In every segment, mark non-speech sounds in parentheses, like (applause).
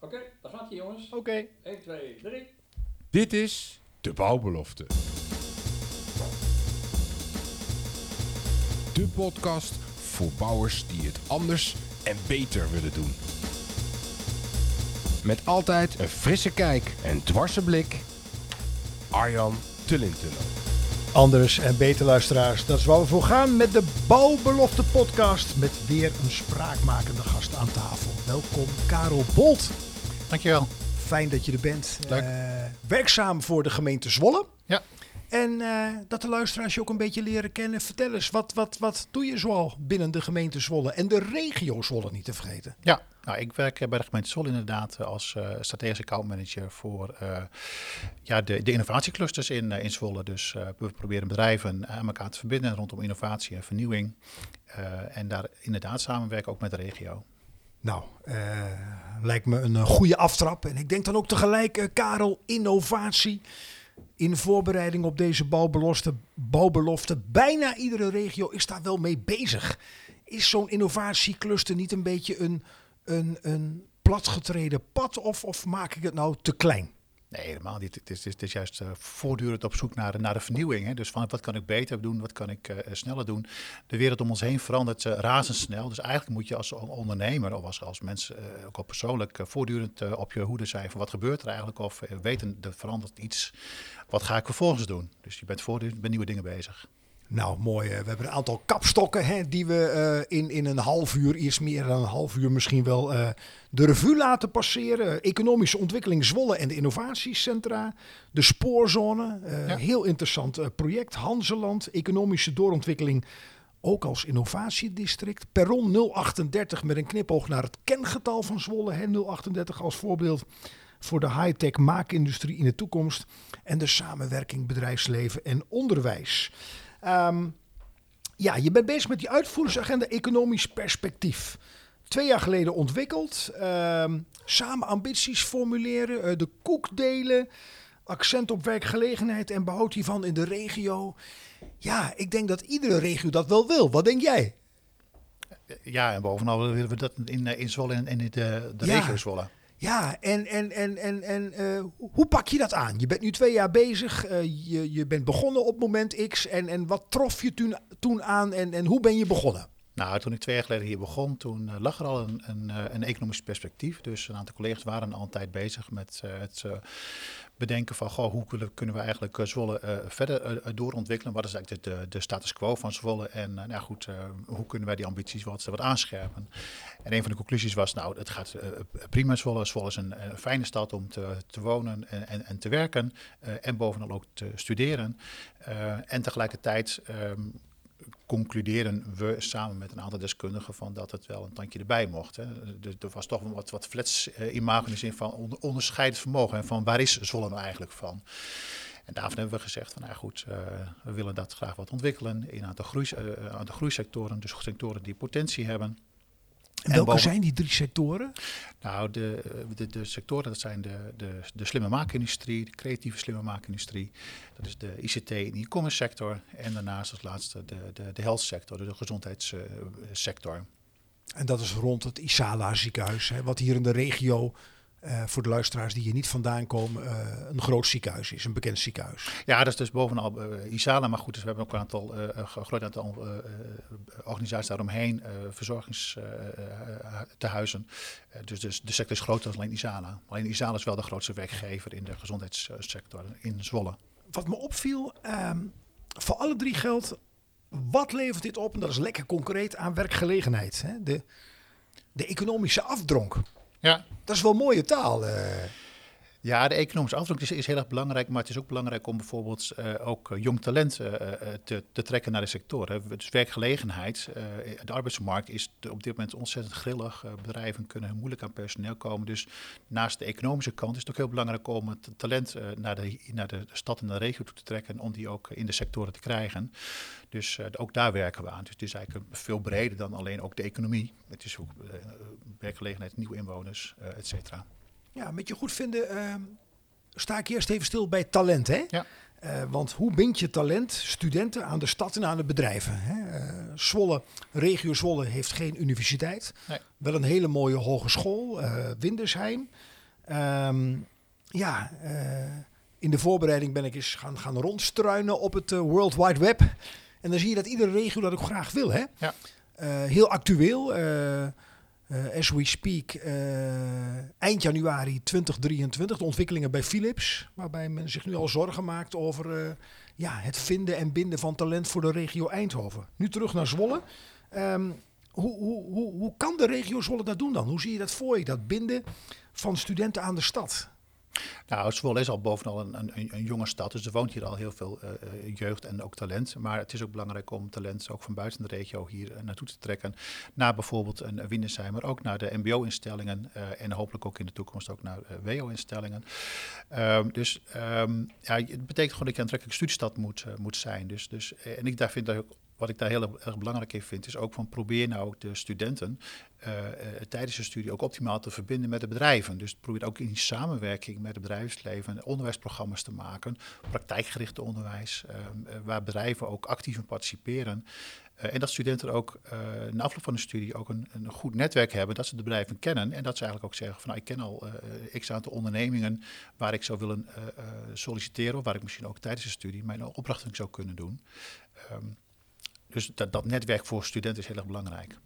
Oké, daar gaat hij jongens. Oké. 1, 2, 3. Dit is de bouwbelofte. De podcast voor bouwers die het anders en beter willen doen. Met altijd een frisse kijk en dwarse blik. Arjan Tullintunnel. Anders en beter luisteraars, dat is waar we voor gaan met de Bouwbelofte podcast. Met weer een spraakmakende gast aan tafel. Welkom Karel Bolt. Dankjewel. Fijn dat je er bent. Leuk. Eh, werkzaam voor de gemeente Zwolle. Ja. En eh, dat de luisteraars je ook een beetje leren kennen. Vertel eens, wat, wat, wat doe je zoal binnen de gemeente Zwolle? En de regio Zwolle niet te vergeten. Ja, nou, ik werk eh, bij de gemeente Zwolle inderdaad als uh, strategisch accountmanager voor uh, ja, de, de innovatieclusters in, uh, in Zwolle. Dus we proberen bedrijven aan elkaar te verbinden rondom innovatie en vernieuwing. en daar inderdaad samenwerken ook met de regio. Nou, lijkt me een goede aftrap. En ik denk dan ook tegelijk, Karel, innovatie. In voorbereiding op deze bouwbelofte, bouwbelofte, bijna iedere regio is daar wel mee bezig. Is zo'n innovatiecluster niet een beetje een, een, een platgetreden pad of, of maak ik het nou te klein? Nee, helemaal niet. Het is, juist uh, voortdurend op zoek naar, naar de vernieuwing. Hè? Dus van wat kan ik beter doen, wat kan ik uh, sneller doen. De wereld om ons heen verandert razendsnel. Dus eigenlijk moet je als ondernemer of als, als mens ook al persoonlijk voortdurend op je hoede zijn van wat gebeurt er eigenlijk. Of weten, er verandert iets. Wat ga ik vervolgens doen? Dus je bent voortdurend met nieuwe dingen bezig. Nou, mooi. We hebben een aantal kapstokken hè, die we uh, in, in een half uur, iets meer dan een half uur misschien wel, uh, de revue laten passeren. Economische ontwikkeling Zwolle en de innovatiecentra. De spoorzone, uh, ja. heel interessant project. Hanseland, economische doorontwikkeling, ook als innovatiedistrict. Perron 038 met een knipoog naar het kengetal van Zwolle. Hè, 038 als voorbeeld voor de high-tech maakindustrie in de toekomst. En de samenwerking bedrijfsleven en onderwijs. Um, ja, je bent bezig met die uitvoeringsagenda economisch perspectief. Twee jaar geleden ontwikkeld. Um, samen ambities formuleren, uh, de koek delen. Accent op werkgelegenheid en behoud hiervan in de regio. Ja, ik denk dat iedere regio dat wel wil. Wat denk jij? Ja, en bovenal willen we dat in, in Zwolle en in de, de Ja. regio Zwolle. Ja, en, en, en, en, en uh, hoe pak je dat aan? Je bent nu twee jaar bezig, uh, je, je bent begonnen op moment X. En, en wat trof je toen, toen aan en, en hoe ben je begonnen? Nou, toen ik twee jaar geleden hier begon, toen uh, lag er al een, een, een, economisch perspectief. Dus een aantal collega's waren al een bezig met het bedenken van goh, hoe kunnen, we eigenlijk Zwolle verder uh, doorontwikkelen? Wat is eigenlijk de, de, status quo van Zwolle? En nou goed, hoe kunnen wij die ambities wat, wat aanscherpen? En een van de conclusies was, nou, het gaat prima Zwolle. Zwolle is een, fijne stad om te, te wonen en, en, te werken. en bovenal ook te studeren. en tegelijkertijd um, concluderen we samen met een aantal deskundigen van dat het wel een tandje erbij mocht. Hè. Er, er was toch wat, wat flats uh, imago in de zin van onder, onderscheidend vermogen. En van waar is Zwolle nou eigenlijk van? En daarvan hebben we gezegd van, nou goed, uh, we willen dat graag wat ontwikkelen in een aantal, aantal groeisectoren. Dus sectoren die potentie hebben. En welke boven, zijn die drie sectoren? Nou, de, de, de sectoren, dat zijn de, de, de slimme maakindustrie, de creatieve slimme maakindustrie. Dat is de ICT en e-commerce sector. En daarnaast als laatste de, de, de health sector, de gezondheidssector. En dat is rond het Isala ziekenhuis, hè, wat hier in de regio... Uh, voor de luisteraars die hier niet vandaan komen, uh, een groot ziekenhuis is, een bekend ziekenhuis. Ja, dat is dus bovenal uh, Isala, maar goed, dus we hebben ook een aantal, groot aantal organisaties daaromheen, verzorgingstehuizen. dus, dus de sector is groter dan alleen Isala. Alleen Isala is wel de grootste werkgever in de gezondheidssector in Zwolle. Wat me opviel, um, voor alle drie geldt, wat levert dit op? En dat is lekker concreet aan werkgelegenheid. Hè? De, de economische afdronk. Ja. Dat is wel mooie taal. Uh. Ja, de economische afdruk is, is, heel erg belangrijk, maar het is ook belangrijk om bijvoorbeeld uh, ook jong talent uh, te, te, trekken naar de sector. Hè. Dus werkgelegenheid, de arbeidsmarkt is op dit moment ontzettend grillig. bedrijven kunnen moeilijk aan personeel komen. Dus naast de economische kant is het ook heel belangrijk om het talent naar, de, naar de stad en de regio toe te trekken en om die ook in de sectoren te krijgen. Dus ook daar werken we aan. Dus het is eigenlijk veel breder dan alleen ook de economie. Het is ook werkgelegenheid, nieuwe inwoners, et cetera. Ja, met je goed vinden uh, sta ik eerst even stil bij talent. Hè? Ja. Eh, want hoe bind je talent, studenten aan de stad en aan de bedrijven? Hè? Eh, Zwolle, regio Zwolle heeft geen universiteit. Nee. Wel een hele mooie hogeschool, eh Windersheim. Ehm, ja, in de voorbereiding ben ik eens gaan, gaan rondstruinen op het World Wide Web. En dan zie je dat iedere regio dat ook graag wil. Hè? Ja. Heel actueel. Eh, as we speak, eh, eind januari 2023, de ontwikkelingen bij Philips. Waarbij men zich nu al zorgen maakt over eh, ja, het vinden en binden van talent voor de regio Eindhoven. Nu terug naar Zwolle. Ehm, hoe, hoe, hoe, hoe kan de regio Zwolle dat doen dan? Hoe zie je dat voor je, dat binden van studenten aan de stad? Nou, Zwolle is al bovenal een, een, een jonge stad, dus er woont hier al heel veel eh, eh, jeugd en ook talent. Maar het is ook belangrijk om talent ook van buiten de regio hier eh, naartoe te trekken. Naar bijvoorbeeld een Windersheim, maar ook naar de mbo-instellingen en hopelijk ook in de toekomst ook naar WO-instellingen. Ehm, dus ehm, ja, het betekent gewoon dat je een aantrekkelijke studiestad moet, moet zijn. Dus, dus, en ik daar vind dat ook wat ik daar heel erg belangrijk in vind, is ook van probeer nou de studenten eh, eh, tijdens de studie ook optimaal te verbinden met de bedrijven. Dus probeer ook in samenwerking met het bedrijfsleven onderwijsprogramma's te maken, praktijkgerichte onderwijs, eh, eh, waar bedrijven ook actief in participeren. En dat studenten ook na afloop van de studie ook een, een goed netwerk hebben, dat ze de bedrijven kennen en dat ze eigenlijk ook zeggen van nou, ik ken al x aantal ondernemingen waar ik zou willen solliciteren, of waar ik misschien ook tijdens de studie mijn opdrachten zou kunnen doen. Ehm, dus dat, netwerk voor studenten is heel erg belangrijk.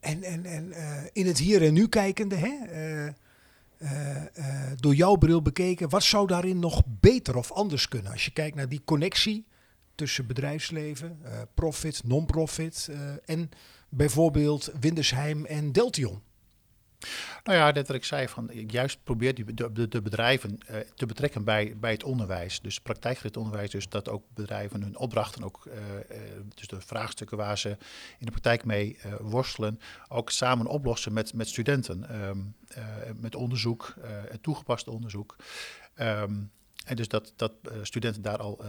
En, en, en eh, in het hier en nu kijkende, hè, eh, eh, door jouw bril bekeken, wat zou daarin nog beter of anders kunnen? Als je kijkt naar die connectie tussen bedrijfsleven, profit, non-profit en bijvoorbeeld Windersheim en Deltion. Nou ja, net wat ik zei, van juist probeer die, de, bedrijven eh, te betrekken bij, bij het onderwijs. Dus praktijkgericht onderwijs, dus dat ook bedrijven hun opdrachten, ook, eh, eh, dus de vraagstukken waar ze in de praktijk mee worstelen, ook samen oplossen met, met studenten. Ehm, eh, met onderzoek, toegepast onderzoek. Ehm, en dus dat, dat studenten daar al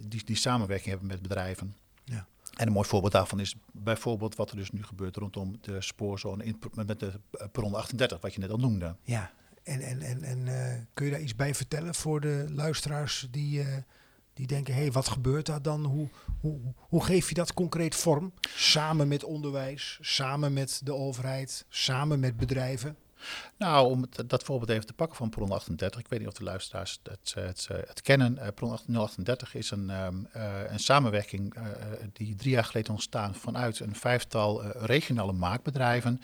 die, die samenwerking hebben met bedrijven. Ja. En een mooi voorbeeld daarvan is bijvoorbeeld wat er dus nu gebeurt rondom de spoorzone met de eh, perron 38, wat je net al noemde. Ja, en, en, en, en eh, kun je daar iets bij vertellen voor de luisteraars die, eh, die denken, hé, hey, wat gebeurt daar dan? Hoe, hoe, hoe geef je dat concreet vorm? Samen met onderwijs, samen met de overheid, samen met bedrijven? Nou, om het, dat voorbeeld even te pakken van Perron 38. Ik weet niet of de luisteraars het, eh, het, eh, het kennen. Uh, Perron 038 is een, um, uh, een samenwerking uh, die drie jaar geleden ontstaan vanuit een vijftal regionale maakbedrijven.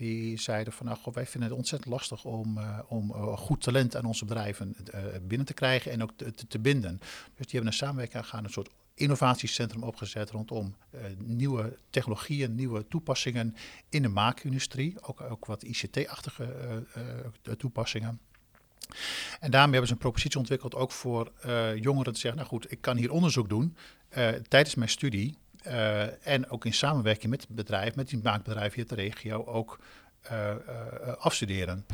Die zeiden van, nou, wij vinden het ontzettend lastig om, uh, om uh, goed talent aan onze bedrijven uh, binnen te krijgen en ook te, binden. Dus die hebben een samenwerking aangegaan, een soort innovatiecentrum opgezet rondom nieuwe technologieën, nieuwe toepassingen in de maakindustrie. Ook, ook wat ICT-achtige toepassingen. En daarmee hebben ze een propositie ontwikkeld ook voor jongeren te zeggen, nou goed, ik kan hier onderzoek doen tijdens mijn studie. En ook in samenwerking met het bedrijf, met die maakbedrijven hier de regio, ook afstuderen.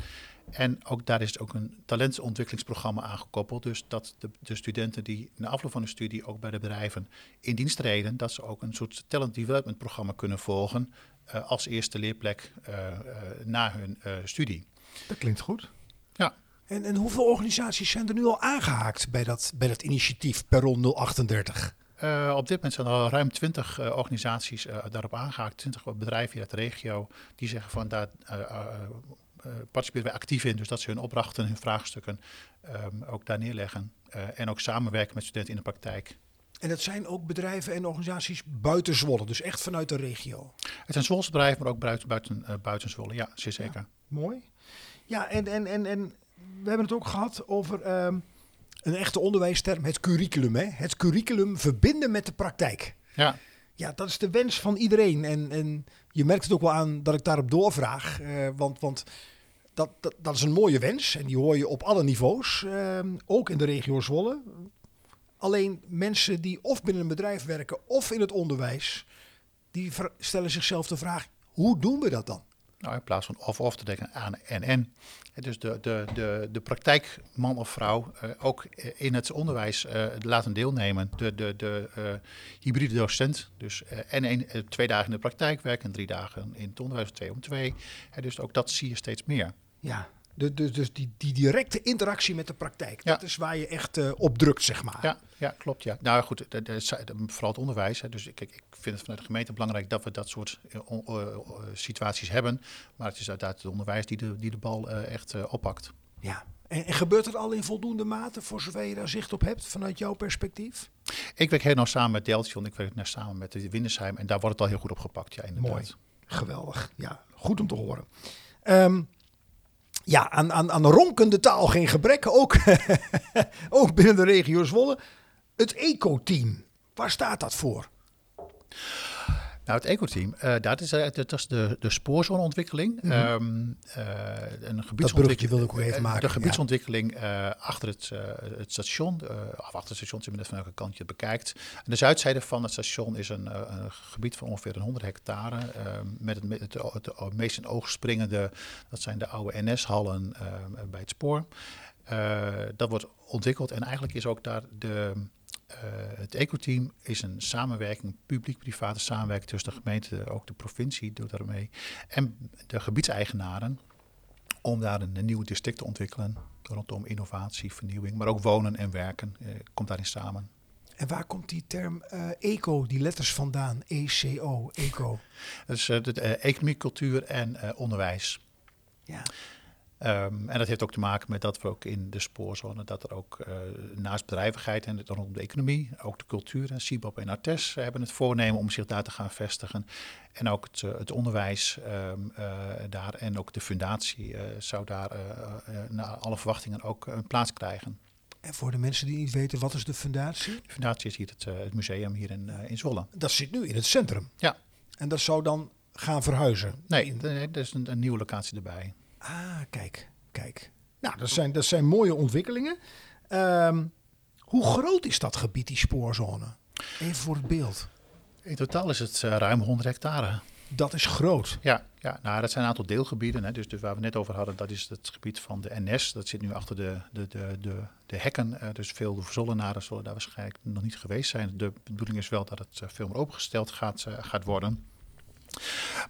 En ook daar is ook een talentontwikkelingsprogramma aangekoppeld. Dus dat de, de, studenten die na afloop van de studie ook bij de bedrijven in dienst treden, dat ze ook een soort talent development programma kunnen volgen uh, als eerste leerplek uh, uh, na hun studie. Dat klinkt goed. Ja. En, en hoeveel organisaties zijn er nu al aangehaakt bij dat, bij dat initiatief Perron 038? Uh, op dit moment zijn er al ruim 20 uh, organisaties uh, daarop aangehaakt, 20 bedrijven uit de regio, die zeggen van daar participeren wij actief in. Dus dat ze hun opdrachten, hun vraagstukken um, ook daar neerleggen. En ook samenwerken met studenten in de praktijk. En dat zijn ook bedrijven en organisaties buiten Zwolle, dus echt vanuit de regio? Het zijn Zwolse bedrijven, maar ook buiten, buiten, buiten Zwolle. Ja, zeer zeker. Ja, mooi. Ja, en, en, en, en we hebben het ook gehad over um, een echte onderwijsterm, het curriculum. Hè? Het curriculum verbinden met de praktijk. Ja. Ja, dat is de wens van iedereen. En, en je merkt het ook wel aan dat ik daarop doorvraag. Uh, want, want dat, dat, dat, is een mooie wens en die hoor je op alle niveaus, uh, ook in de regio Zwolle. Alleen mensen die of binnen een bedrijf werken of in het onderwijs, die stellen zichzelf de vraag, hoe doen we dat dan? Nou, in plaats van of-of te denken aan en-en. Dus de, de, de, de praktijk, man of vrouw, uh, ook in het onderwijs uh, laten deelnemen. De, de, de uh, hybride docent, dus en een, twee dagen in de praktijk werken en drie dagen in het onderwijs, twee om twee. dus ook dat zie je steeds meer. Ja, De, de, dus die, die directe interactie met de praktijk. Ja. Dat is waar je echt eh, op drukt, zeg maar. Ja, ja, klopt. Ja. Nou goed, de, vooral het onderwijs. Hè. Dus kijk, ik vind het vanuit de gemeente belangrijk dat we dat soort eh, eh, situaties hebben. Maar het is uiteraard het onderwijs die de, die de bal echt oppakt. Ja. En, en gebeurt het al in voldoende mate, voor zover je daar zicht op hebt, vanuit jouw perspectief? Ik werk heel nauw samen met Deltion, ik werk net samen met de Windersheim. En daar wordt het al heel goed op gepakt, ja inderdaad. Mooi. Geweldig. Ja, goed om te horen. Ehm, ja, aan, aan, aan ronkende taal geen gebrek. Ook, (laughs) ook binnen de regio Zwolle. Het eco-team. Waar staat dat voor? Nou, het ecoteam, eh dat is, eh, dat is de, de spoorzoneontwikkeling. Ehm, eh, een bruggetje gebiedsontwikkeling. wilde ik ook even maken, De gebiedsontwikkeling achter het, het station, of achter het station, net van welke kant je het bekijkt. De zuidzijde van het station is een, een gebied van ongeveer een 100 hectare. met het, me- het, het, het meest in oog springende, dat zijn de oude NS-hallen bij het spoor. Dat wordt ontwikkeld en eigenlijk is ook daar de, het ecoteam is een samenwerking, publiek-private samenwerking tussen de gemeente, ook de provincie doet daarmee, en de gebiedseigenaren, om daar een, een nieuw district te ontwikkelen rondom innovatie, vernieuwing, maar ook wonen en werken, eh, komt daarin samen. En waar komt die term eh, eco, die letters vandaan? ECO, eco. (laughs) Dat is eh, de, eh, economie, cultuur en eh, onderwijs. Ja. Ehm, en dat heeft ook te maken met dat we ook in de spoorzone, dat er ook eh, naast bedrijvigheid en het rondom de economie, ook de cultuur en en Artes hebben het voornemen om zich daar te gaan vestigen. En ook het, eh, het onderwijs ehm, eh, daar en ook de fundatie eh, zou daar eh, eh, naar alle verwachtingen ook een plaats krijgen. En voor de mensen die niet weten, wat is de fundatie? De fundatie is hier het, eh, het museum hier in, eh, in Zwolle. Dat zit nu in het centrum. Ja, En dat zou dan gaan verhuizen. nee, nee, er is een, een nieuwe locatie erbij. Ah, kijk, kijk. Nou, dat zijn, dat zijn mooie ontwikkelingen. Ehm, hoe groot is dat gebied, die spoorzone? Even voor het beeld. In totaal is het eh, ruim 100 hectare. Dat is groot. Ja, ja nou, dat zijn een aantal deelgebieden. Hè. Dus, dus waar we net over hadden, dat is het gebied van de NS. Dat zit nu achter de, de, de, de, de hekken. Eh, dus veel Zollenaren zullen daar waarschijnlijk nog niet geweest zijn. De bedoeling is wel dat het eh, veel meer opengesteld gaat, gaat worden.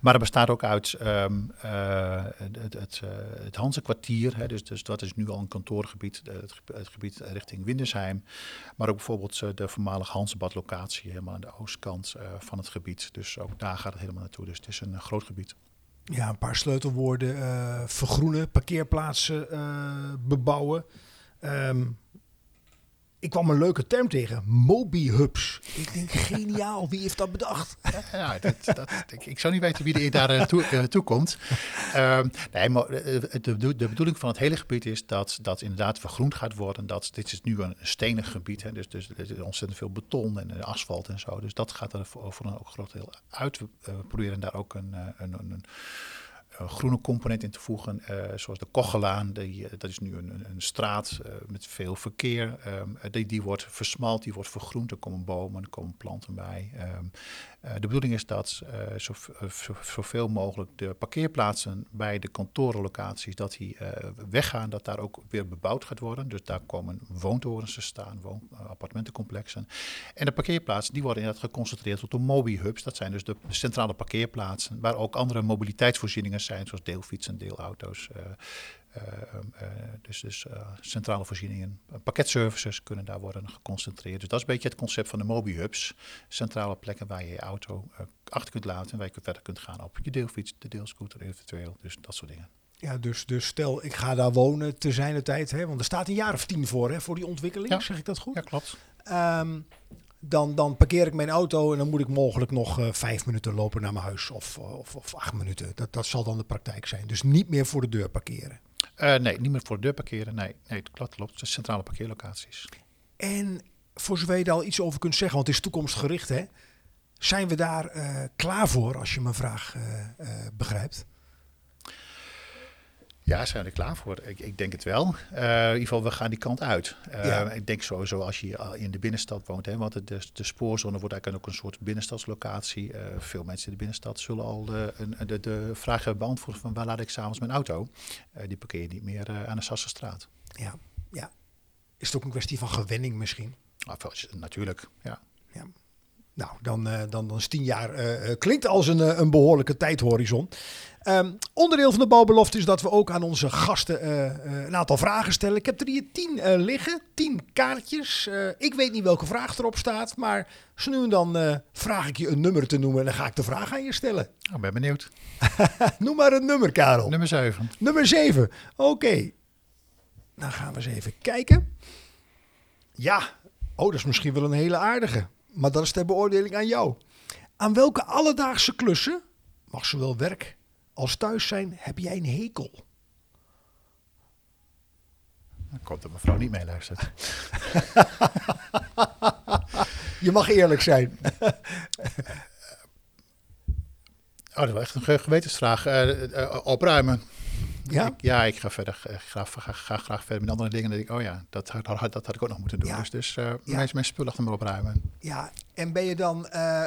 Maar er bestaat ook uit ehm, eh, het, het, eh, het. Hè, dus, dus dat is nu al een kantoorgebied, eh, het, gebied- richting Windersheim. Maar ook bijvoorbeeld de voormalige Hansebad-locatie, helemaal aan de oostkant van het gebied. Dus ook daar gaat het helemaal naartoe. Dus het is een groot gebied. Ja, een paar sleutelwoorden. vergroenen, parkeerplaatsen bebouwen. Ehm, ik kwam een leuke term tegen. Mobi-hubs. Ik denk, geniaal. Wie heeft dat bedacht? (laughs) Ja, dat, dat, ik, zou niet weten wie er daar eh, toe, eh, toe komt. Ehm, nee, maar eh, de, de bedoeling van het hele gebied is dat dat inderdaad vergroend gaat worden. Dat, dit is nu een stenig gebied, hè, dus, dus er is ontzettend veel beton en asfalt en zo. Dus dat gaat er voor, een ook groot deel uit. We proberen daar ook een, een, een, groene component in te voegen, eh, zoals de Kochelaan. Die, eh, dat is nu een, een, straat eh, met veel verkeer. Ehm, eh, die, die wordt versmalt, die wordt vergroend. Er komen bomen, er komen planten bij. Ehm, eh, de bedoeling is dat eh, eh, zo, zoveel mogelijk de parkeerplaatsen bij de kantorenlocaties, dat die eh, weggaan, dat daar ook weer bebouwd gaat worden. Dus daar komen woontorens te staan, woon, eh, appartementencomplexen. En de parkeerplaatsen die worden inderdaad geconcentreerd tot de mobi-hubs. Dat zijn dus de centrale parkeerplaatsen, waar ook andere mobiliteitsvoorzieningen zijn, zoals deelfietsen, deelauto's. Eh, eh, dus dus eh, centrale voorzieningen, pakketservices kunnen daar worden geconcentreerd. Dus dat is een beetje het concept van de mobi-hubs. Centrale plekken waar je je auto achter kunt laten en waar je verder kunt gaan op je deelfiets, de deelscooter eventueel. Dus dat soort dingen. Ja, dus, dus stel, ik ga daar wonen te zijn de tijd. Hè, want er staat een jaar of tien voor, hè, voor die ontwikkeling. Ja. Zeg ik dat goed? Ja, klopt. Ehm, dan, dan parkeer ik mijn auto en dan moet ik mogelijk nog vijf minuten lopen naar mijn huis. Of, of, of acht minuten. Dat, dat zal dan de praktijk zijn. Dus niet meer voor de deur parkeren. Eh, nee, niet meer voor de deur parkeren. Nee, nee dat klopt. De centrale parkeerlocaties. En voor zover je daar al iets over kunt zeggen, want het is toekomstgericht, hè? Zijn we daar eh, klaar voor, als je mijn vraag eh, begrijpt? Ja, zijn we er klaar voor? Ik, ik denk het wel. Eh, in ieder geval, we gaan die kant uit. Eh, Ja. Ik denk sowieso als je al in de binnenstad woont, hè, want de, de, de spoorzone wordt eigenlijk ook een soort binnenstadslocatie. Eh, veel mensen in de binnenstad zullen al eh, een, de, de vraag hebben beantwoord van waar laat ik s'avonds mijn auto? Eh, die parkeer je niet meer eh, aan de Sassenstraat. Ja, ja. Is het ook een kwestie van gewenning misschien? Wel, natuurlijk, ja. Ja. Nou, dan, eh, dan, dan is tien jaar eh, eh, klinkt als een, een behoorlijke tijdhorizon. Ehm, onderdeel van de bouwbelofte is dat we ook aan onze gasten een aantal vragen stellen. Ik heb er hier tien liggen, tien kaartjes. Ik weet niet welke vraag erop staat, maar zo nu en dan vraag ik je een nummer te noemen en dan ga ik de vraag aan je stellen. Ik ben benieuwd. (laughs) Noem maar een nummer, Karel. Nummer 7. Nummer 7. Oké. Dan gaan we eens even kijken. Ja. Oh, dat is misschien wel een hele aardige. Maar dat is ter beoordeling aan jou. Aan welke alledaagse klussen, mag zowel werk als thuis zijn, heb jij een hekel? Dan komt dat mevrouw niet meeluistert. (laughs) Je mag eerlijk zijn. (laughs) Oh, dat is wel echt een ge- gewetensvraag. Eh, opruimen. Ja? Ik, ja, ik ga verder, eh, graag, graag, graag, graag verder met andere dingen. Dan denk ik, oh ja, dat, had- had- dat had ik ook nog moeten doen. Ja. Dus, dus eh Ja. mijn, mijn spullen achter me opruimen. Ja, en ben je dan... eh,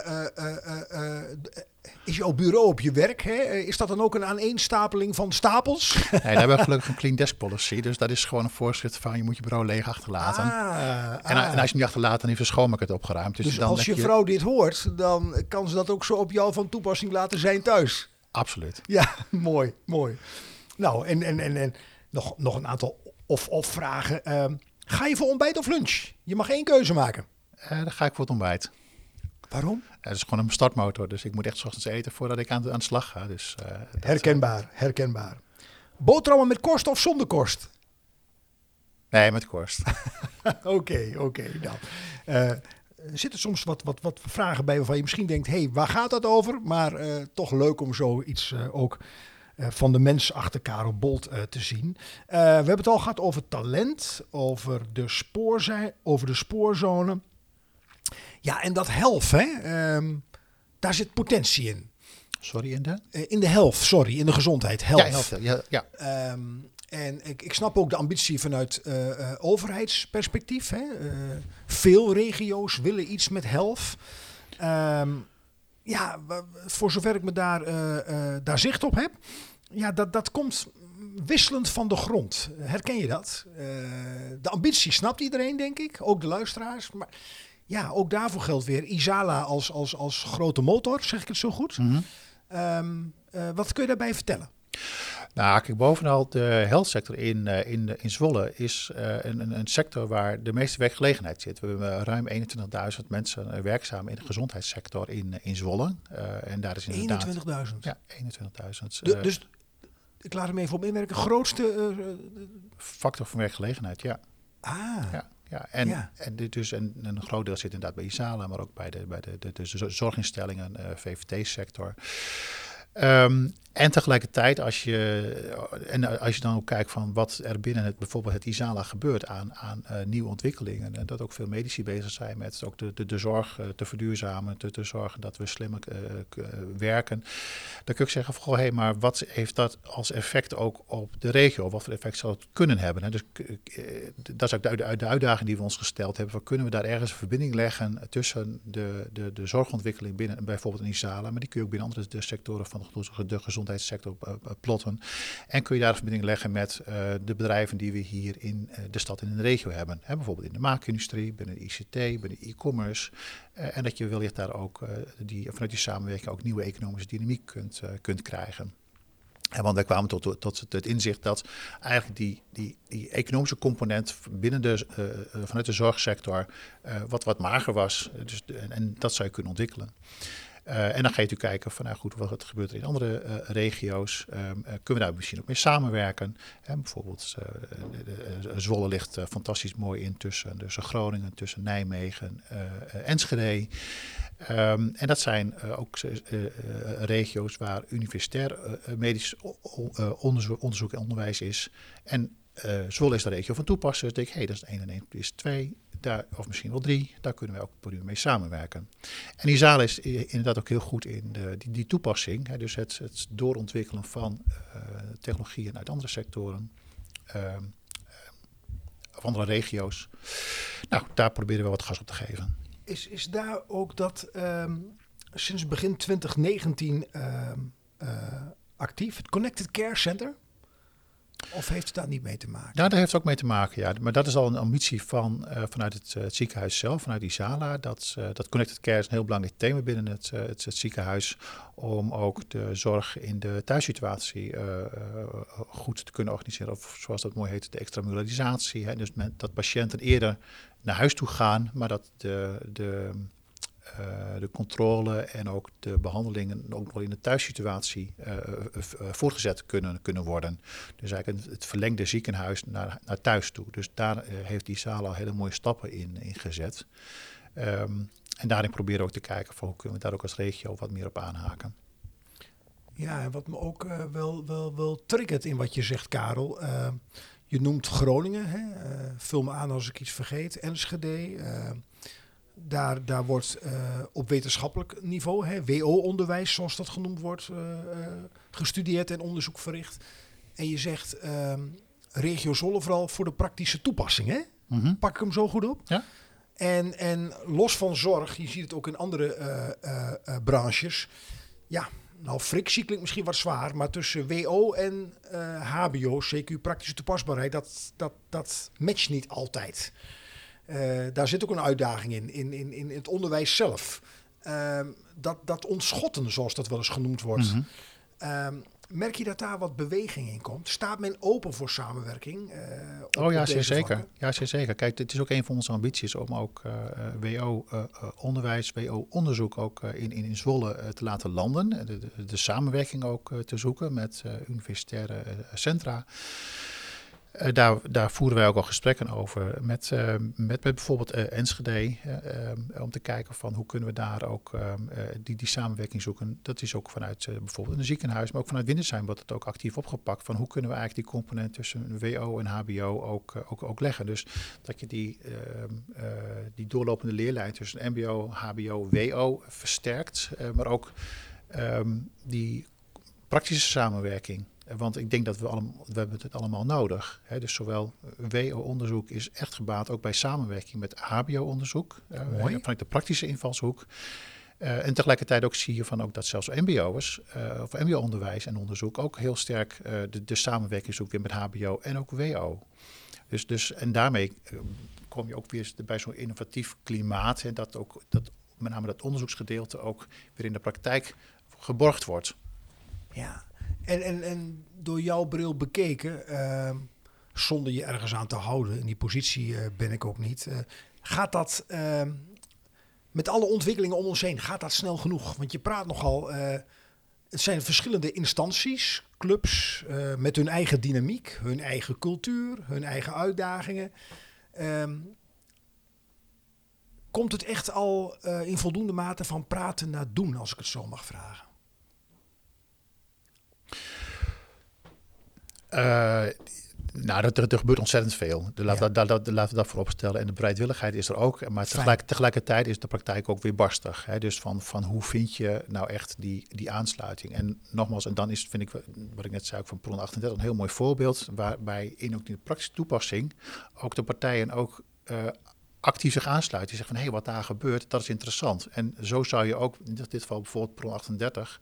is jouw bureau op je werk? Hè? Is dat dan ook een aaneenstapeling van stapels? (laughs) Nee, daar hebben we gelukkig een clean desk policy. Dus dat is gewoon een voorschrift van je moet je bureau leeg achterlaten. Ah, En, ah. en als je niet achterlaat, dan heeft de schoonmaker het opgeruimd. Dus, Dus dan als leg je vrouw dit hoort, dan kan ze dat ook zo op jou van toepassing laten zijn thuis. Absoluut. Ja, (laughs) mooi, mooi. Nou, en, en, en, en nog, nog een aantal of-of vragen. Ehm, ga je voor ontbijt of lunch? Je mag één keuze maken. Eh, dan ga ik voor het ontbijt. Waarom? Eh, Het is gewoon een startmotor, dus ik moet echt 's ochtends eten voordat ik aan de, aan de slag ga. Dus, eh, dat, Herkenbaar, herkenbaar. Boterhammen met korst of zonder korst? eh, nee, met korst. (laughs) Oké, oké. Nou, eh, er zitten soms wat, wat, wat vragen bij waarvan je misschien denkt: hé, hey, waar gaat dat over? Maar eh, toch leuk om zoiets eh, ook eh, van de mens achter Karel Bolt eh, te zien. Eh, we hebben het al gehad over talent, over de, spoorzij, over de spoorzone. Ja, en dat helft, hè? ehm, daar zit potentie in. Sorry, in de? Eh, in de helft, sorry, in de gezondheid. Helft. Ja, ja, ja. Ehm, en ik, ik snap ook de ambitie vanuit eh, eh, overheidsperspectief. Hè? Eh, veel regio's willen iets met health. Ehm, ja, voor zover ik me daar, eh, eh, daar zicht op heb. Ja, dat, dat komt wisselend van de grond. Herken je dat? Eh, de ambitie snapt iedereen, denk ik. Ook de luisteraars. Maar ja, ook daarvoor geldt weer Isala als, als, als grote motor. Zeg ik het zo goed? Mhm. Ehm, eh, wat kun je daarbij vertellen? Nou, kijk, bovenal de health sector in, eh, in, in Zwolle is een, een, sector waar de meeste werkgelegenheid zit. We hebben ruim 21.000 mensen werkzaam in de gezondheidssector in, in Zwolle. En daar is inderdaad... 21.000. Ja, 21.000. De- eh, dus ik laat hem even op inwerken. Grootste. eh, eh, factor van werkgelegenheid, ja. ah, ja, ja. En, Ja. en dit dus een, een groot deel zit inderdaad bij Isala, maar ook bij de, bij de, de, de zorginstellingen, eh, VVT-sector. Ehm, en tegelijkertijd, als je, en als je dan ook kijkt van wat er binnen het, bijvoorbeeld het ISALA gebeurt aan, aan eh, nieuwe ontwikkelingen. En dat ook veel medici bezig zijn met ook de, de, de zorg eh, te verduurzamen, te, te zorgen dat we slimmer eh, werken. Dan kun je zeggen van, goh, hé, maar wat heeft dat als effect ook op de regio? Wat voor effect zou het kunnen hebben? Hè? Dus dat is ook de, de uitdaging die we ons gesteld hebben. Van, kunnen we daar ergens een verbinding leggen tussen de, de, de zorgontwikkeling binnen bijvoorbeeld in ISALA, maar die kun je ook binnen andere de sectoren van de, de gezondheidssector eh, eh, plotten. En kun je daar een verbinding leggen met eh, de bedrijven die we hier in de stad en in de regio hebben. Hè, bijvoorbeeld in de maakindustrie, binnen de ICT, binnen e-commerce. En dat je wellicht daar ook die, vanuit die samenwerking ook nieuwe economische dynamiek kunt, kunt krijgen. En want wij kwamen tot, tot het inzicht dat eigenlijk die, die, die economische component binnen de, vanuit de zorgsector wat, wat mager was. Dus, de- en dat zou je kunnen ontwikkelen. Eh, en dan ga je natuurlijk kijken van, nou goed, wat gebeurt er in andere eh, regio's? Ehm, eh, kunnen we daar misschien ook mee samenwerken? Bijvoorbeeld, Zwolle ligt fantastisch mooi in tussen, tussen Groningen, tussen Nijmegen, Enschede. Ehm, en dat zijn ook regio's waar universitair medisch onderzoek, onderzoek en onderwijs is. En eh Zwolle is de regio van toepassen. Dus denk ik, hé, dat is 1 en 1 is 2, daar, of misschien wel 3. Daar kunnen we ook een mee samenwerken. En Isala is i- inderdaad ook heel goed in de, die, die toepassing. Hè, dus het, het doorontwikkelen van eh, technologieën uit andere sectoren. ehm, of andere regio's. Nou, daar proberen we wat gas op te geven. is, is daar ook dat ehm, sinds begin 2019 ehm, eh, actief, het Connected Care Center? Of heeft het daar niet mee te maken? Ja, daar heeft het ook mee te maken, ja. Maar dat is al een ambitie van, eh, vanuit het, eh, het ziekenhuis zelf, vanuit Isala. Dat, eh, dat Connected Care is een heel belangrijk thema binnen het, het, het ziekenhuis. Om ook de zorg in de thuissituatie goed te kunnen organiseren. Of zoals dat mooi heet, de extramuralisatie. Dus men, dat patiënten eerder naar huis toe gaan, maar dat de, de, de controle en ook de behandelingen ook nog in de thuissituatie eh, eh, eh, voortgezet kunnen, kunnen worden. Dus eigenlijk het, verlengde ziekenhuis naar, naar thuis toe. Dus daar eh, heeft die zaal al hele mooie stappen in, in gezet. Ehm, en daarin proberen we ook te kijken van hoe kunnen we daar ook als regio wat meer op aanhaken. Ja, en wat me ook eh, wel, wel, wel triggert in wat je zegt, Karel. eh, je noemt Groningen, hè? eh, vul me aan als ik iets vergeet. Enschede. Daar, daar wordt eh, op wetenschappelijk niveau, WO-onderwijs zoals dat genoemd wordt, eh, eh, gestudeerd en onderzoek verricht. En je zegt ehm, regio Zolle vooral voor de praktische toepassing. Hè? Pak ik hem zo goed op? Ja. En, en los van zorg, je ziet het ook in andere branches. Ja, nou, frictie klinkt misschien wat zwaar, maar tussen WO en eh, HBO, CQ praktische toepasbaarheid, dat, dat, dat matcht niet altijd. Eh, daar zit ook een uitdaging in, in, in, in het onderwijs zelf. Ehm, dat, dat ontschotten, zoals dat wel eens genoemd wordt. Mhm. Ehm, merk je dat daar wat beweging in komt? Staat men open voor samenwerking? op- Oh ja, zeer zeker. Ja, zeer zeker. Kijk, het is ook een van onze ambities om ook eh, WO-onderwijs, WO-onderzoek ook in, in, in Zwolle te laten landen. De, de, de samenwerking ook te zoeken met universitaire centra. Eh, daar, daar voeren wij ook al gesprekken over met, eh, met, bijvoorbeeld eh, Enschede. om te kijken van hoe kunnen we daar ook die, die samenwerking zoeken. Dat is ook vanuit bijvoorbeeld een ziekenhuis, maar ook vanuit Windersheim wordt het ook actief opgepakt. Van hoe kunnen we eigenlijk die component tussen WO en HBO ook, ook, ook leggen. Dus dat je die, ehm, eh, die doorlopende leerlijn tussen MBO, HBO, WO versterkt. maar ook ehm, die praktische samenwerking. Eh, Want ik denk dat we allemaal, we hebben het allemaal nodig. Hè? Dus zowel WO-onderzoek is echt gebaat ook bij samenwerking met HBO-onderzoek. eh, Mooi. vanuit de praktische invalshoek. Eh, en tegelijkertijd ook zie je van ook dat zelfs MBO'ers eh of MBO-onderwijs en onderzoek ook heel sterk eh, de, de samenwerking zoekt weer met HBO en ook WO. Dus, dus, en daarmee eh, kom je ook weer bij zo'n innovatief klimaat. En dat ook dat, met name dat onderzoeksgedeelte ook weer in de praktijk geborgd wordt. Ja, en, en, en door jouw bril bekeken, ehm, zonder je ergens aan te houden, in die positie eh, ben ik ook niet, eh, gaat dat ehm, met alle ontwikkelingen om ons heen, gaat dat snel genoeg? Want je praat nogal, eh, het zijn verschillende instanties, clubs met hun eigen dynamiek, hun eigen cultuur, hun eigen uitdagingen. Ehm, komt het echt al in voldoende mate van praten naar doen, als ik het zo mag vragen? Eh, nou, dat, er, er gebeurt ontzettend veel. De, laat, Ja. dat, dat, laten we dat voorop stellen. En de bereidwilligheid is er ook. Maar tegelijk, tegelijkertijd is de praktijk ook weer barstig. Hè? Dus van, van hoe vind je nou echt die, die aansluiting? En nogmaals, en dan is, vind ik, wat ik net zei, ook van Pron 38 een heel mooi voorbeeld. Waarbij in ook in de praktische toepassing ook de partijen ook eh, actief zich aansluiten. Die zeggen van, hé, hey, wat daar gebeurt, dat is interessant. En zo zou je ook, in dit geval bijvoorbeeld Pron 38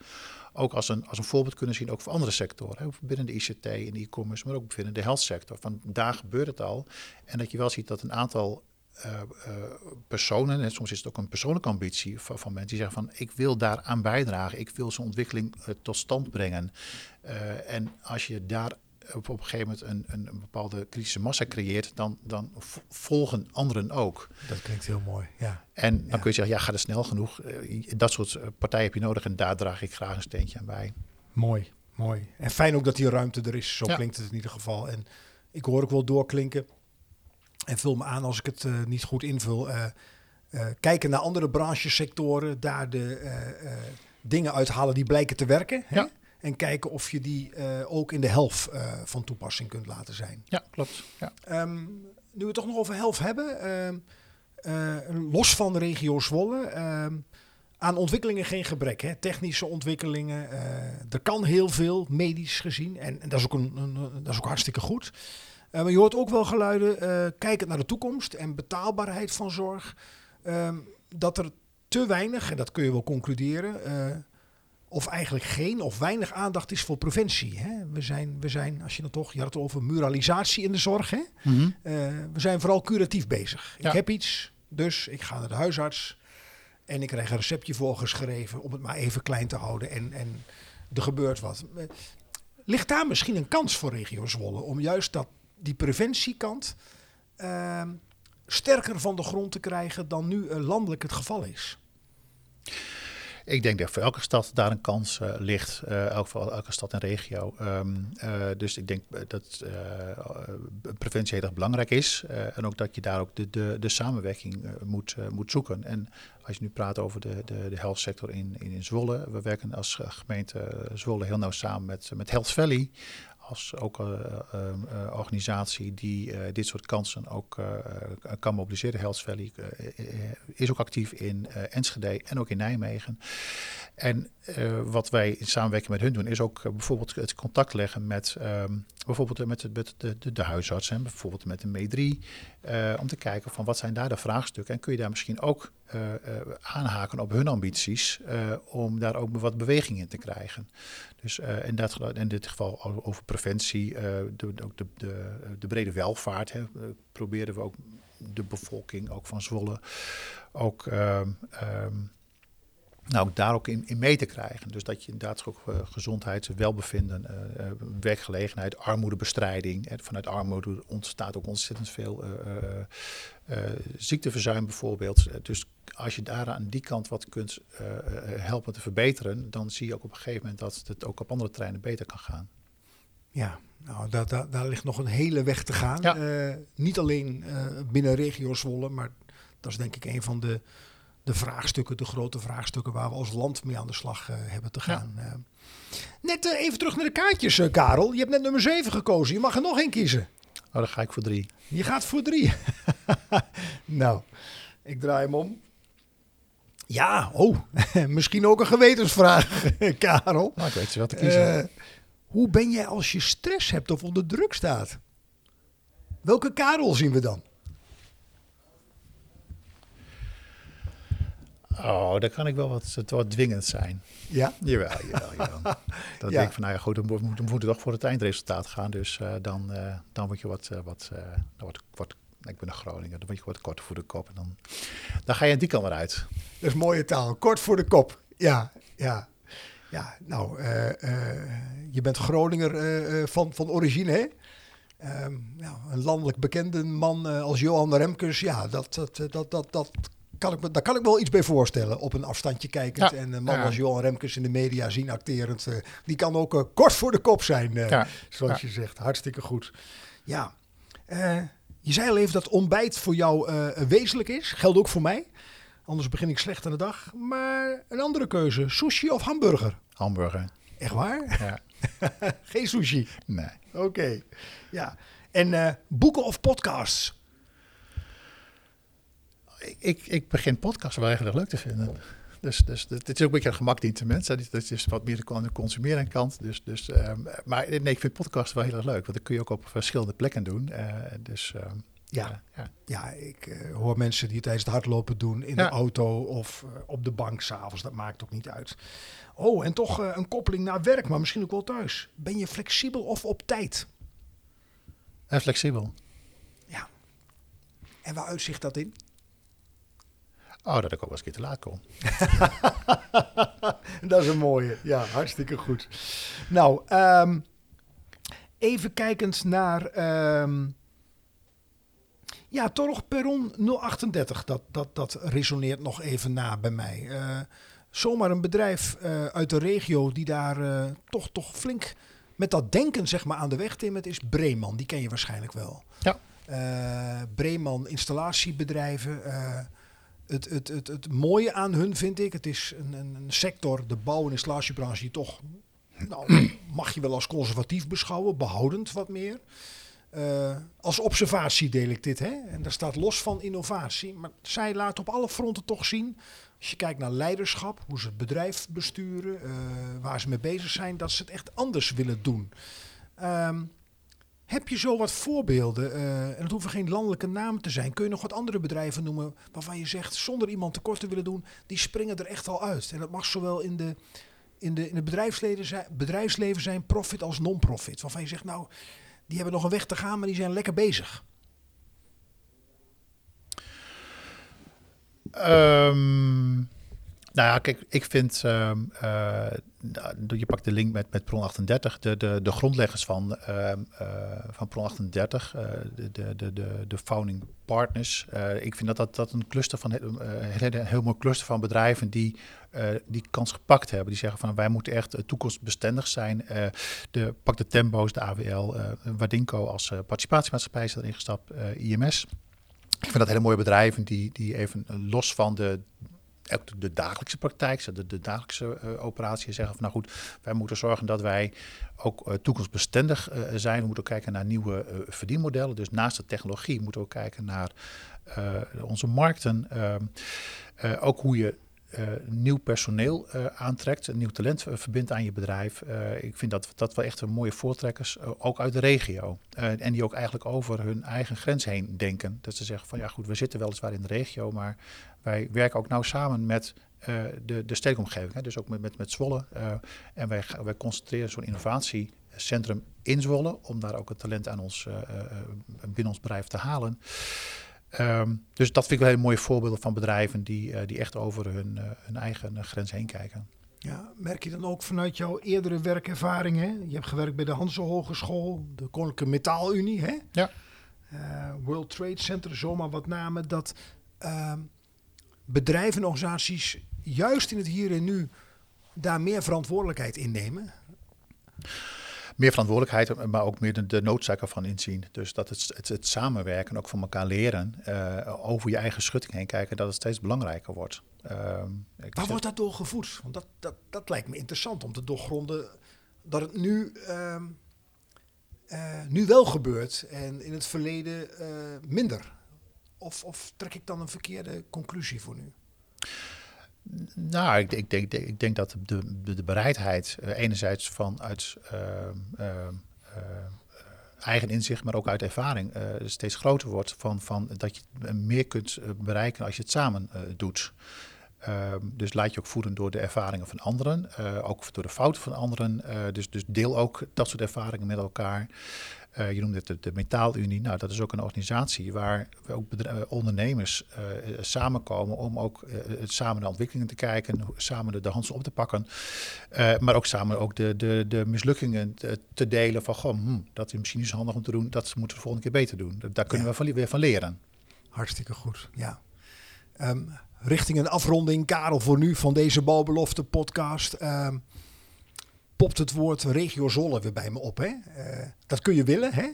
ook als een, als een voorbeeld kunnen zien, ook voor andere sectoren. Hè, binnen de ICT en e-commerce, maar ook binnen de health sector. Van daar gebeurt het al. En dat je wel ziet dat een aantal eh, eh, personen, en soms is het ook een persoonlijke ambitie van, van mensen die zeggen van ik wil daaraan bijdragen, ik wil zo'n ontwikkeling eh, tot stand brengen. En als je daar op, een gegeven moment een, een, een bepaalde kritische massa creëert, dan, dan volgen anderen ook. Dat klinkt heel mooi, ja. En dan Ja. kun je zeggen, ja, gaat het snel genoeg? Eh, dat soort eh, partijen heb je nodig en daar draag ik graag een steentje aan bij. Mooi, mooi. En fijn ook dat die ruimte er is. Zo Ja. klinkt het in ieder geval. En ik hoor ook wel doorklinken. En vul me aan als ik het eh, niet goed invul. kijken naar andere branchesectoren. Daar de dingen uithalen die blijken te werken. Hè? Ja. En kijken of je die eh, ook in de helft eh, van toepassing kunt laten zijn. Ja, klopt. Ja. Ehm, nu we het toch nog over helft hebben. ehm, eh, los van de regio Zwolle. ehm, aan ontwikkelingen geen gebrek. Hè? Technische ontwikkelingen. er kan heel veel, medisch gezien. En, en dat, is ook een, dat is ook hartstikke goed. Maar je hoort ook wel geluiden, kijkend naar de toekomst en betaalbaarheid van zorg. dat er te weinig, en dat kun je wel concluderen, of eigenlijk geen of weinig aandacht is voor preventie. Hè? We, zijn, we zijn, als je dan toch, je had het over muralisatie in de zorg. Hè? Mhm. Eh, we zijn vooral curatief bezig. Ja. Ik heb iets, dus ik ga naar de huisarts en ik krijg een receptje voorgeschreven om het maar even klein te houden en, en er gebeurt wat. Eh, Ligt daar misschien een kans voor regio Zwolle om juist dat, die preventiekant ehm, sterker van de grond te krijgen dan nu landelijk het geval is? Ik denk dat voor elke stad daar een kans eh, ligt, eh, elk voor elke stad en regio. Ehm, eh, dus ik denk eh, dat eh, eh, preventie heel erg belangrijk is. eh, en ook dat je daar ook de, de, de samenwerking eh, moet, eh, moet zoeken. En als je nu praat over de, de, de health sector in, in, in Zwolle. We werken als eh, gemeente eh, Zwolle heel nauw samen met, met Health Valley. Als ook een organisatie die eh, dit soort kansen ook eh, eh, kan mobiliseren. Health Valley eh, eh, is ook actief in eh, Enschede en ook in Nijmegen. En eh, wat wij in samenwerking met hun doen, is ook eh, bijvoorbeeld het contact leggen met ehm, bijvoorbeeld met, met de, de, huisarts bijvoorbeeld met de MEE3. eh, om te kijken van wat zijn daar de vraagstukken. En kun je daar misschien ook eh, eh, aanhaken op hun ambities. om daar ook wat beweging in te krijgen. Dus in, dat, dit geval over preventie, de, ook de, de, de brede welvaart. Hè, proberen we ook de bevolking, ook van Zwolle, ook ehm, ehm, nou, daar ook in, in mee te krijgen. Dus dat je inderdaad ook eh, gezondheid, welbevinden, eh, eh, werkgelegenheid, armoedebestrijding. Vanuit armoede ontstaat ook ontzettend veel ziekteverzuim bijvoorbeeld. Dus als je daar aan die kant wat kunt helpen te verbeteren, dan zie je ook op een gegeven moment dat het ook op andere terreinen beter kan gaan. Ja, nou, daar, daar, daar ligt nog een hele weg te gaan. Ja. Niet alleen binnen regio Zwolle, maar dat is denk ik een van de, de vraagstukken, de grote vraagstukken waar we als land mee aan de slag eh, hebben te gaan. Eh, net eh, even terug naar de kaartjes, Karel. Je hebt net nummer 7 gekozen. Je mag er nog één kiezen. Oh, dan ga ik voor drie. Je gaat voor drie. (laughs) nou, ik draai hem om. Ja, oh, (laughs) misschien ook een gewetensvraag, (laughs) Karel. Nou, ik weet ze wel te kiezen. Eh, hoe ben jij als je stress hebt of onder druk staat? Welke Karel zien we dan? Oh, dan kan ik wel wat, het wat dwingend zijn. Ja, Jawel, jawel, jawel. (laughs) Dan Ja. denk ik van, nou ja, goed, dan moet- we moeten toch voor het eindresultaat gaan. Dus eh, dan, eh, dan word je wat, eh, wat, dan wordt, wordt, ik ben een Groninger, dan word je wat korter voor de kop. En dan, dan ga je aan die kant weer uit. dat is mooie taal. Kort voor de kop. Ja, ja. Ja, nou, je bent Groninger van, van origine, hè? Ehm, ja, een landelijk bekende man als Johan Remkes, ja, dat, dat, dat, dat, dat kan ik me, daar kan ik me wel iets bij voorstellen. Op een afstandje kijkend. Ja. En een man Ja. als Johan Remkes in de media zien acterend. eh, die kan ook eh, kort voor de kop zijn, eh, Ja. zoals je zegt. Hartstikke goed. Ja, eh, je zei al even dat ontbijt voor jou eh, wezenlijk is. Geldt ook voor mij. Anders begin ik slecht aan de dag. Maar een andere keuze, sushi of hamburger? Hamburger. Echt waar? Ja. (laughs) Geen sushi. Nee. Oké. Ja. En eh, boeken of podcasts? Ik, ik begin podcasts wel eigenlijk leuk te vinden. Dus, dus het is ook een beetje een gemak dient de mensen. Dat is wat meer aan de consumeren kant. Dus, dus, ehm, maar nee, ik vind podcasts wel heel erg leuk. Want dat kun je ook op verschillende plekken doen. Eh, dus ehm, Ja. ja. Ja, ik eh, hoor mensen die het tijdens het hardlopen doen in de auto of eh, op de bank s'avonds. Dat maakt ook niet uit. Oh, en toch een koppeling naar werk, maar misschien ook wel thuis. Ben je flexibel of op tijd? En flexibel. Ja. En waar uitzicht dat in? Oh, dat ik ook wel eens een keer te laat kom. (laughs) Dat is een mooie. Ja, hartstikke goed. Nou, ehm, even kijkend naar. ehm, ja, toch Perron 038. Dat, dat, dat resoneert nog even na bij mij. Eh, zomaar een bedrijf eh, uit de regio die daar eh, toch, toch flink met dat denken zeg maar, aan de weg timmert, is Breeman. Die ken je waarschijnlijk wel. Ja. Breeman installatiebedrijven. Het, het, het, het mooie aan hun vind ik, het is een, een, sector, de bouw- en installatiebranche, die toch, nou, (clears throat) mag je wel als conservatief beschouwen, behoudend wat meer. Eh, als observatie deel ik dit, hè? en daar staat los van innovatie. Maar zij laten op alle fronten toch zien, als je kijkt naar leiderschap, hoe ze het bedrijf besturen, eh, waar ze mee bezig zijn, dat ze het echt anders willen doen. Ehm, heb je zo wat voorbeelden, eh, en het hoeven geen landelijke namen te zijn, kun je nog wat andere bedrijven noemen waarvan je zegt, zonder iemand tekort te willen doen, die springen er echt al uit. En dat mag zowel in de in, de, in het bedrijfsleven zijn, bedrijfsleven zijn profit als non-profit? Waarvan je zegt, nou, die hebben nog een weg te gaan, maar die zijn lekker bezig. Ehm, nou ja, kijk, ik vind, ehm, eh, je pakt de link met, met Pron 38, de, de, de grondleggers van, eh, van Pron 38, eh, de, de, de, de, founding partners. ik vind dat dat, dat een cluster van, een heel, heel mooi cluster van bedrijven die die kans gepakt hebben. Die zeggen van wij moeten echt toekomstbestendig zijn. de, pak de Tembo's, de AWL, Wadinco als participatiemaatschappij is erin gestapt, IMS. Ik vind dat hele mooie bedrijven die, die even los van de de dagelijkse praktijk, de, de dagelijkse uh, operatie zeggen van nou goed, wij moeten zorgen dat wij ook uh, toekomstbestendig uh, zijn. We moeten ook kijken naar nieuwe verdienmodellen. Dus naast de technologie moeten we ook kijken naar onze markten. Ehm, ook hoe je nieuw personeel aantrekt, nieuw talent verbindt aan je bedrijf. ik vind dat dat wel echt een mooie voortrekkers, ook uit de regio. en die ook eigenlijk over hun eigen grens heen denken. Dat ze zeggen van ja goed, we zitten weliswaar in de regio, maar wij werken ook nauw samen met uh, de, de stedenomgeving, hè, dus ook met, met, met Zwolle. Uh, en wij, wij concentreren zo'n innovatiecentrum in Zwolle om daar ook het talent aan ons, uh, binnen ons bedrijf te halen. Um, dus dat vind ik wel hele mooie voorbeelden van bedrijven die, die echt over hun, hun eigen grens heen kijken. Ja, merk je dan ook vanuit jouw eerdere werkervaringen? Je hebt gewerkt bij de Hanse Hogeschool, de Koninklijke Metaalunie, hè? Ja. World Trade Center, zomaar wat namen. Dat ehm, bedrijven en organisaties juist in het hier en nu daar meer verantwoordelijkheid in nemen? Meer verantwoordelijkheid, maar ook meer de, de noodzaak ervan inzien. Dus dat het, het, het samenwerken, ook van elkaar leren, uh, over je eigen schutting heen kijken, dat het steeds belangrijker wordt. Uh, Waar wordt dat door gevoed? Want dat, dat, dat lijkt me interessant om te doorgronden dat het nu, uh, nu wel gebeurt en in het verleden eh, minder. Of, of trek ik dan een verkeerde conclusie voor nu? Nou, ik, ik, denk, ik denk dat de, de, bereidheid uh, enerzijds vanuit uh, uh, eigen inzicht, maar ook uit ervaring steeds groter wordt. Van, van dat je meer kunt bereiken als je het samen doet. Ehm, dus laat je ook voeden door de ervaringen van anderen, ook door de fouten van anderen. dus, dus deel ook dat soort ervaringen met elkaar. Uh, je noemde het de, de, Metaalunie. Nou, dat is ook een organisatie waar ook uh, ondernemers uh, samenkomen om ook samen naar ontwikkelingen te kijken, samen de, de handen op te pakken. maar ook samen ook de, de, de mislukkingen te, te delen van, goh, hm, dat is misschien niet zo handig om te doen, dat moeten we de volgende keer beter doen. Daar kunnen ja. we van, weer van leren. Hartstikke goed, ja. Um, richting een afronding, Karel, voor nu van deze Bouwbelofte podcast. Um, popt het woord regio Zolle weer bij me op. Hè? Uh, dat kun je willen, hè?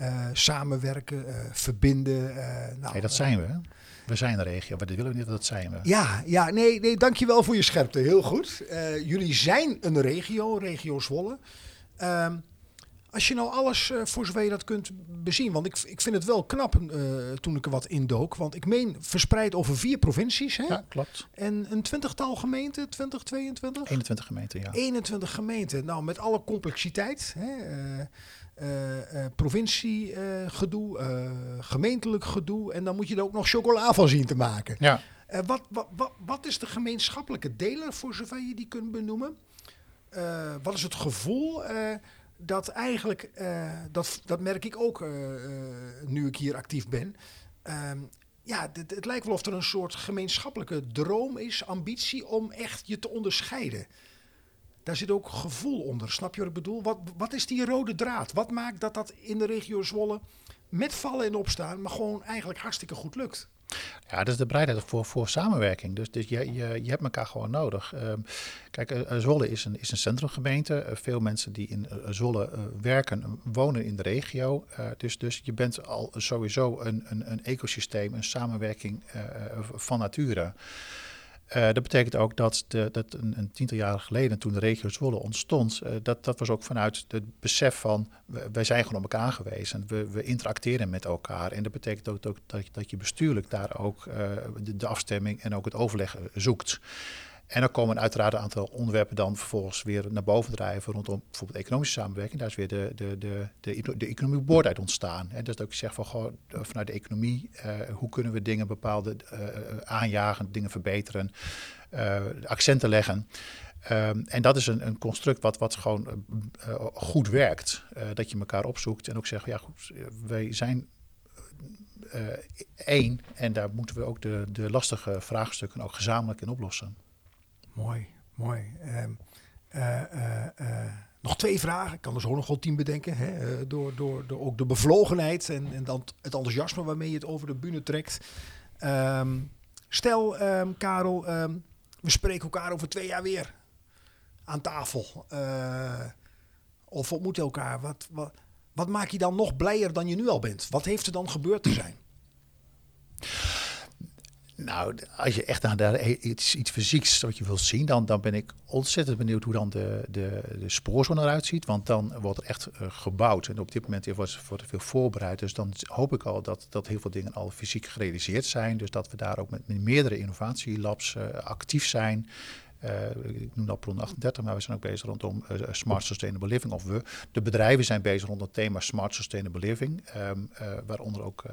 Uh, samenwerken, uh, verbinden. nou, hey, dat zijn we. Hè? We zijn de regio, maar dat willen we niet, dat zijn we. Ja, ja nee, nee, dankjewel voor je scherpte. Heel goed. jullie zijn een regio, regio Zwolle. Ehm, als je nou alles, uh, voor zover je dat kunt bezien, want ik, ik vind het wel knap uh, toen ik er wat indook. Want ik meen verspreid over vier provincies. Hè? Ja, klopt. En een twintigtal gemeenten, 20, 22? 21 gemeenten, ja. 21 gemeenten. Nou, met alle complexiteit. Hè? Uh, provinciegedoe, gemeentelijk gedoe. En dan moet je er ook nog chocola van zien te maken. Ja. wat, wat, wat, wat is de gemeenschappelijke deler, voor zover je die kunt benoemen? wat is het gevoel? Dat eigenlijk, uh, dat, dat merk ik ook uh, uh, nu ik hier actief ben. Ehm, ja, het, het, lijkt wel of er een soort gemeenschappelijke droom is, ambitie om echt je te onderscheiden. Daar zit ook gevoel onder, snap je wat ik bedoel? Wat, wat is die rode draad? Wat maakt dat dat in de regio Zwolle met vallen en opstaan, maar gewoon eigenlijk hartstikke goed lukt? Ja, dat is de bereidheid voor, voor samenwerking. Dus, dus je, je, je hebt elkaar gewoon nodig. Um, kijk, uh, Zwolle is een, is een centrumgemeente. Uh, veel mensen die in Zwolle werken, wonen in de regio. dus, dus je bent al sowieso een, een, een ecosysteem, een samenwerking van nature. Uh, dat betekent ook dat, de, dat een, een, tiental jaren geleden, toen de regio Zwolle ontstond, uh, dat, dat was ook vanuit het besef van wij zijn gewoon op elkaar aangewezen. We, we interacteren met elkaar. En dat betekent ook, dat, dat, je bestuurlijk daar ook uh, de, de, afstemming en ook het overleg zoekt. En dan komen uiteraard een aantal onderwerpen dan vervolgens weer naar boven drijven rondom bijvoorbeeld economische samenwerking. Daar is weer de, de, de, de, de economie boord uit ontstaan. En dat ik zeg van gewoon vanuit de economie, uh, hoe kunnen we dingen bepaalde uh, aanjagen, dingen verbeteren, uh, accenten leggen. Ehm, en dat is een, een construct wat, wat gewoon eh, eh, goed werkt. Eh, dat je elkaar opzoekt en ook zegt, ja goed, eh, wij zijn eh, één. En daar moeten we ook de, de lastige vraagstukken ook gezamenlijk in oplossen. Mooi, mooi. Ehm, eh, eh, eh, nog twee vragen. Ik kan er zo nog wel tien bedenken. Hè? door, door, door ook de bevlogenheid en, en dan het enthousiasme waarmee je het over de bühne trekt. Ehm, stel, ehm, Karel, we spreken elkaar over twee jaar weer aan tafel. Of ontmoeten elkaar. Wat, wat, wat maak je dan nog blijer dan je nu al bent? Wat heeft er dan gebeurd te zijn? Nou, als je echt naar daar iets, iets fysieks wat je wilt zien, dan, dan ben ik ontzettend benieuwd hoe dan de, de, de spoorzone eruit ziet. Want dan wordt er echt eh, gebouwd. En op dit moment wordt, wordt er veel voorbereid. Dus dan hoop ik al dat, dat heel veel dingen al fysiek gerealiseerd zijn. Dus dat we daar ook met, met meerdere innovatielabs eh, actief zijn. Uh, ik noem dat Plon 38, maar we zijn ook bezig rondom uh, Smart Sustainable Living. Of we, de bedrijven zijn bezig rond het thema Smart Sustainable Living. Uh, waaronder ook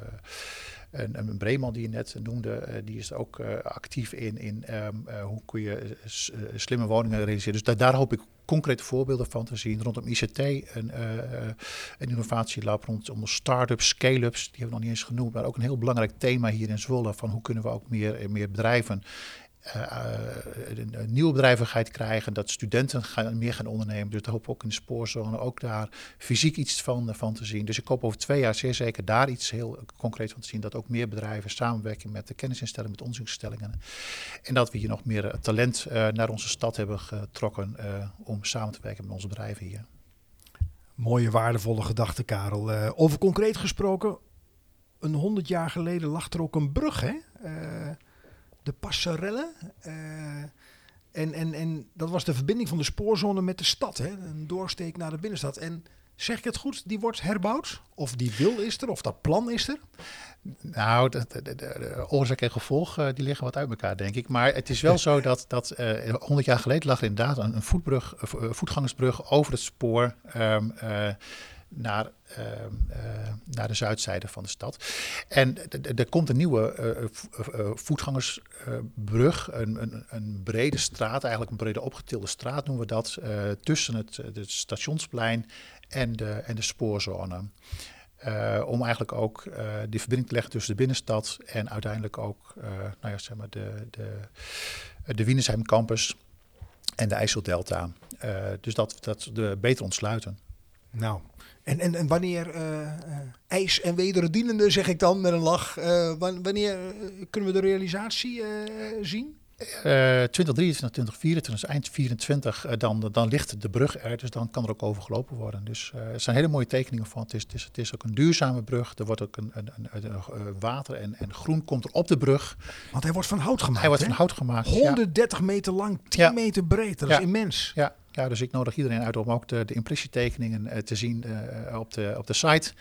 een, Breeman die je net noemde, die is ook actief in, in um, hoe kun je slimme woningen realiseren. Dus daar, hoop ik concrete voorbeelden van te zien. Rondom ICT, een, een innovatielab rondom start-ups, scale-ups, die hebben we nog niet eens genoemd. Maar ook een heel belangrijk thema hier in Zwolle, van hoe kunnen we ook meer, meer bedrijven nieuwe bedrijvigheid krijgen, dat studenten gaan, meer gaan ondernemen. Dus ik hoop ook in de spoorzone ook daar fysiek iets van, van te zien. Dus ik hoop over twee jaar zeer zeker daar iets heel concreet van te zien. Dat ook meer bedrijven samenwerken met de kennisinstellingen, met onderzoeksinstellingen. En dat we hier nog meer talent naar onze stad hebben getrokken om samen te werken met onze bedrijven hier. Mooie, waardevolle gedachte, Karel. Over concreet gesproken, een honderd jaar geleden lag er ook een brug, hè? De passerelle. Uh, en, en, en dat was de verbinding van de spoorzone met de stad. Hè? Een doorsteek naar de binnenstad. En zeg ik het goed, die wordt herbouwd? Of die wil is er? Of dat plan is er? Nou, de, de, de, de oorzaak en gevolg uh, die liggen wat uit elkaar, denk ik. Maar het is wel zo dat, dat uh, 100 jaar geleden lag er inderdaad een, een voetbrug, uh, voetgangersbrug over het spoor. Um, naar, uh, uh, naar de zuidzijde van de stad. En er komt een nieuwe uh, voetgangersbrug, een, een, een, brede straat, eigenlijk een brede opgetilde straat noemen we dat, tussen het, stationsplein en de, en de spoorzone. om eigenlijk ook die verbinding te leggen tussen de binnenstad en uiteindelijk ook nou ja, zeg maar de, de, de Wienersheim campus en de IJsseldelta. dus dat, dat beter ontsluiten. Nou, en, en, wanneer uh, uh, ijs en wederdienende, zeg ik dan met een lach, uh, wanneer kunnen we de realisatie zien? 2023, 2024, eind 24, dan, dan ligt de brug er, dus dan kan er ook over gelopen worden. Dus er zijn hele mooie tekeningen van. Het is, het is, het is ook een duurzame brug. Er wordt ook een, een, een, een water en, en, groen komt er op de brug. Want hij wordt van hout gemaakt. Hij wordt hè? van hout gemaakt. 130 ja. meter lang, 10 ja. meter breed. Dat ja. is immens. Ja. Ja, dus ik nodig iedereen uit om ook de, de impressietekeningen te zien op, de, op de site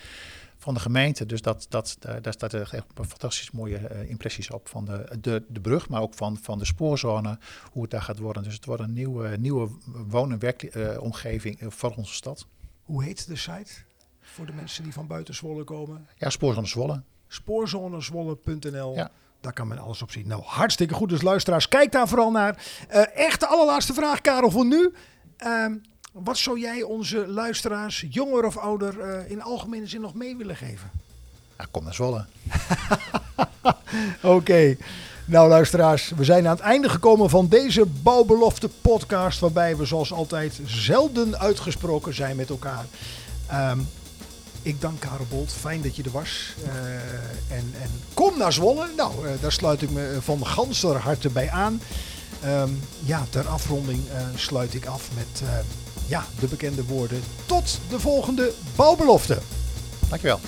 van de gemeente. Dus dat, dat, uh, daar staat echt fantastisch mooie impressies op van de, de, de brug, maar ook van, van de spoorzone, hoe het daar gaat worden. Dus het wordt een nieuwe, nieuwe woon- en werkomgeving voor onze stad. Hoe heet de site voor de mensen die van buiten Zwolle komen? Ja, Spoorzone Zwolle. Spoorzonezwolle.nl. Ja. Daar kan men alles op zien. Nou, hartstikke goed. Dus luisteraars, kijk daar vooral naar. Uh, echt de allerlaatste vraag, Karel, voor nu. Uh, wat zou jij onze luisteraars, jonger of ouder, uh, in algemene zin nog mee willen geven? Kom naar Zwolle. (laughs) Oké. Okay. Nou, luisteraars, we zijn aan het einde gekomen van deze Bouwbelofte podcast. Waarbij we zoals altijd zelden uitgesproken zijn met elkaar. Um, ik dank Karel Bolt. Fijn dat je er was. Uh, en, en, kom naar Zwolle. Nou, uh, daar sluit ik me van ganser harte bij aan. Um, ja, ter afronding uh, sluit ik af met ja, de bekende woorden. Tot de volgende bouwbelofte. Dankjewel.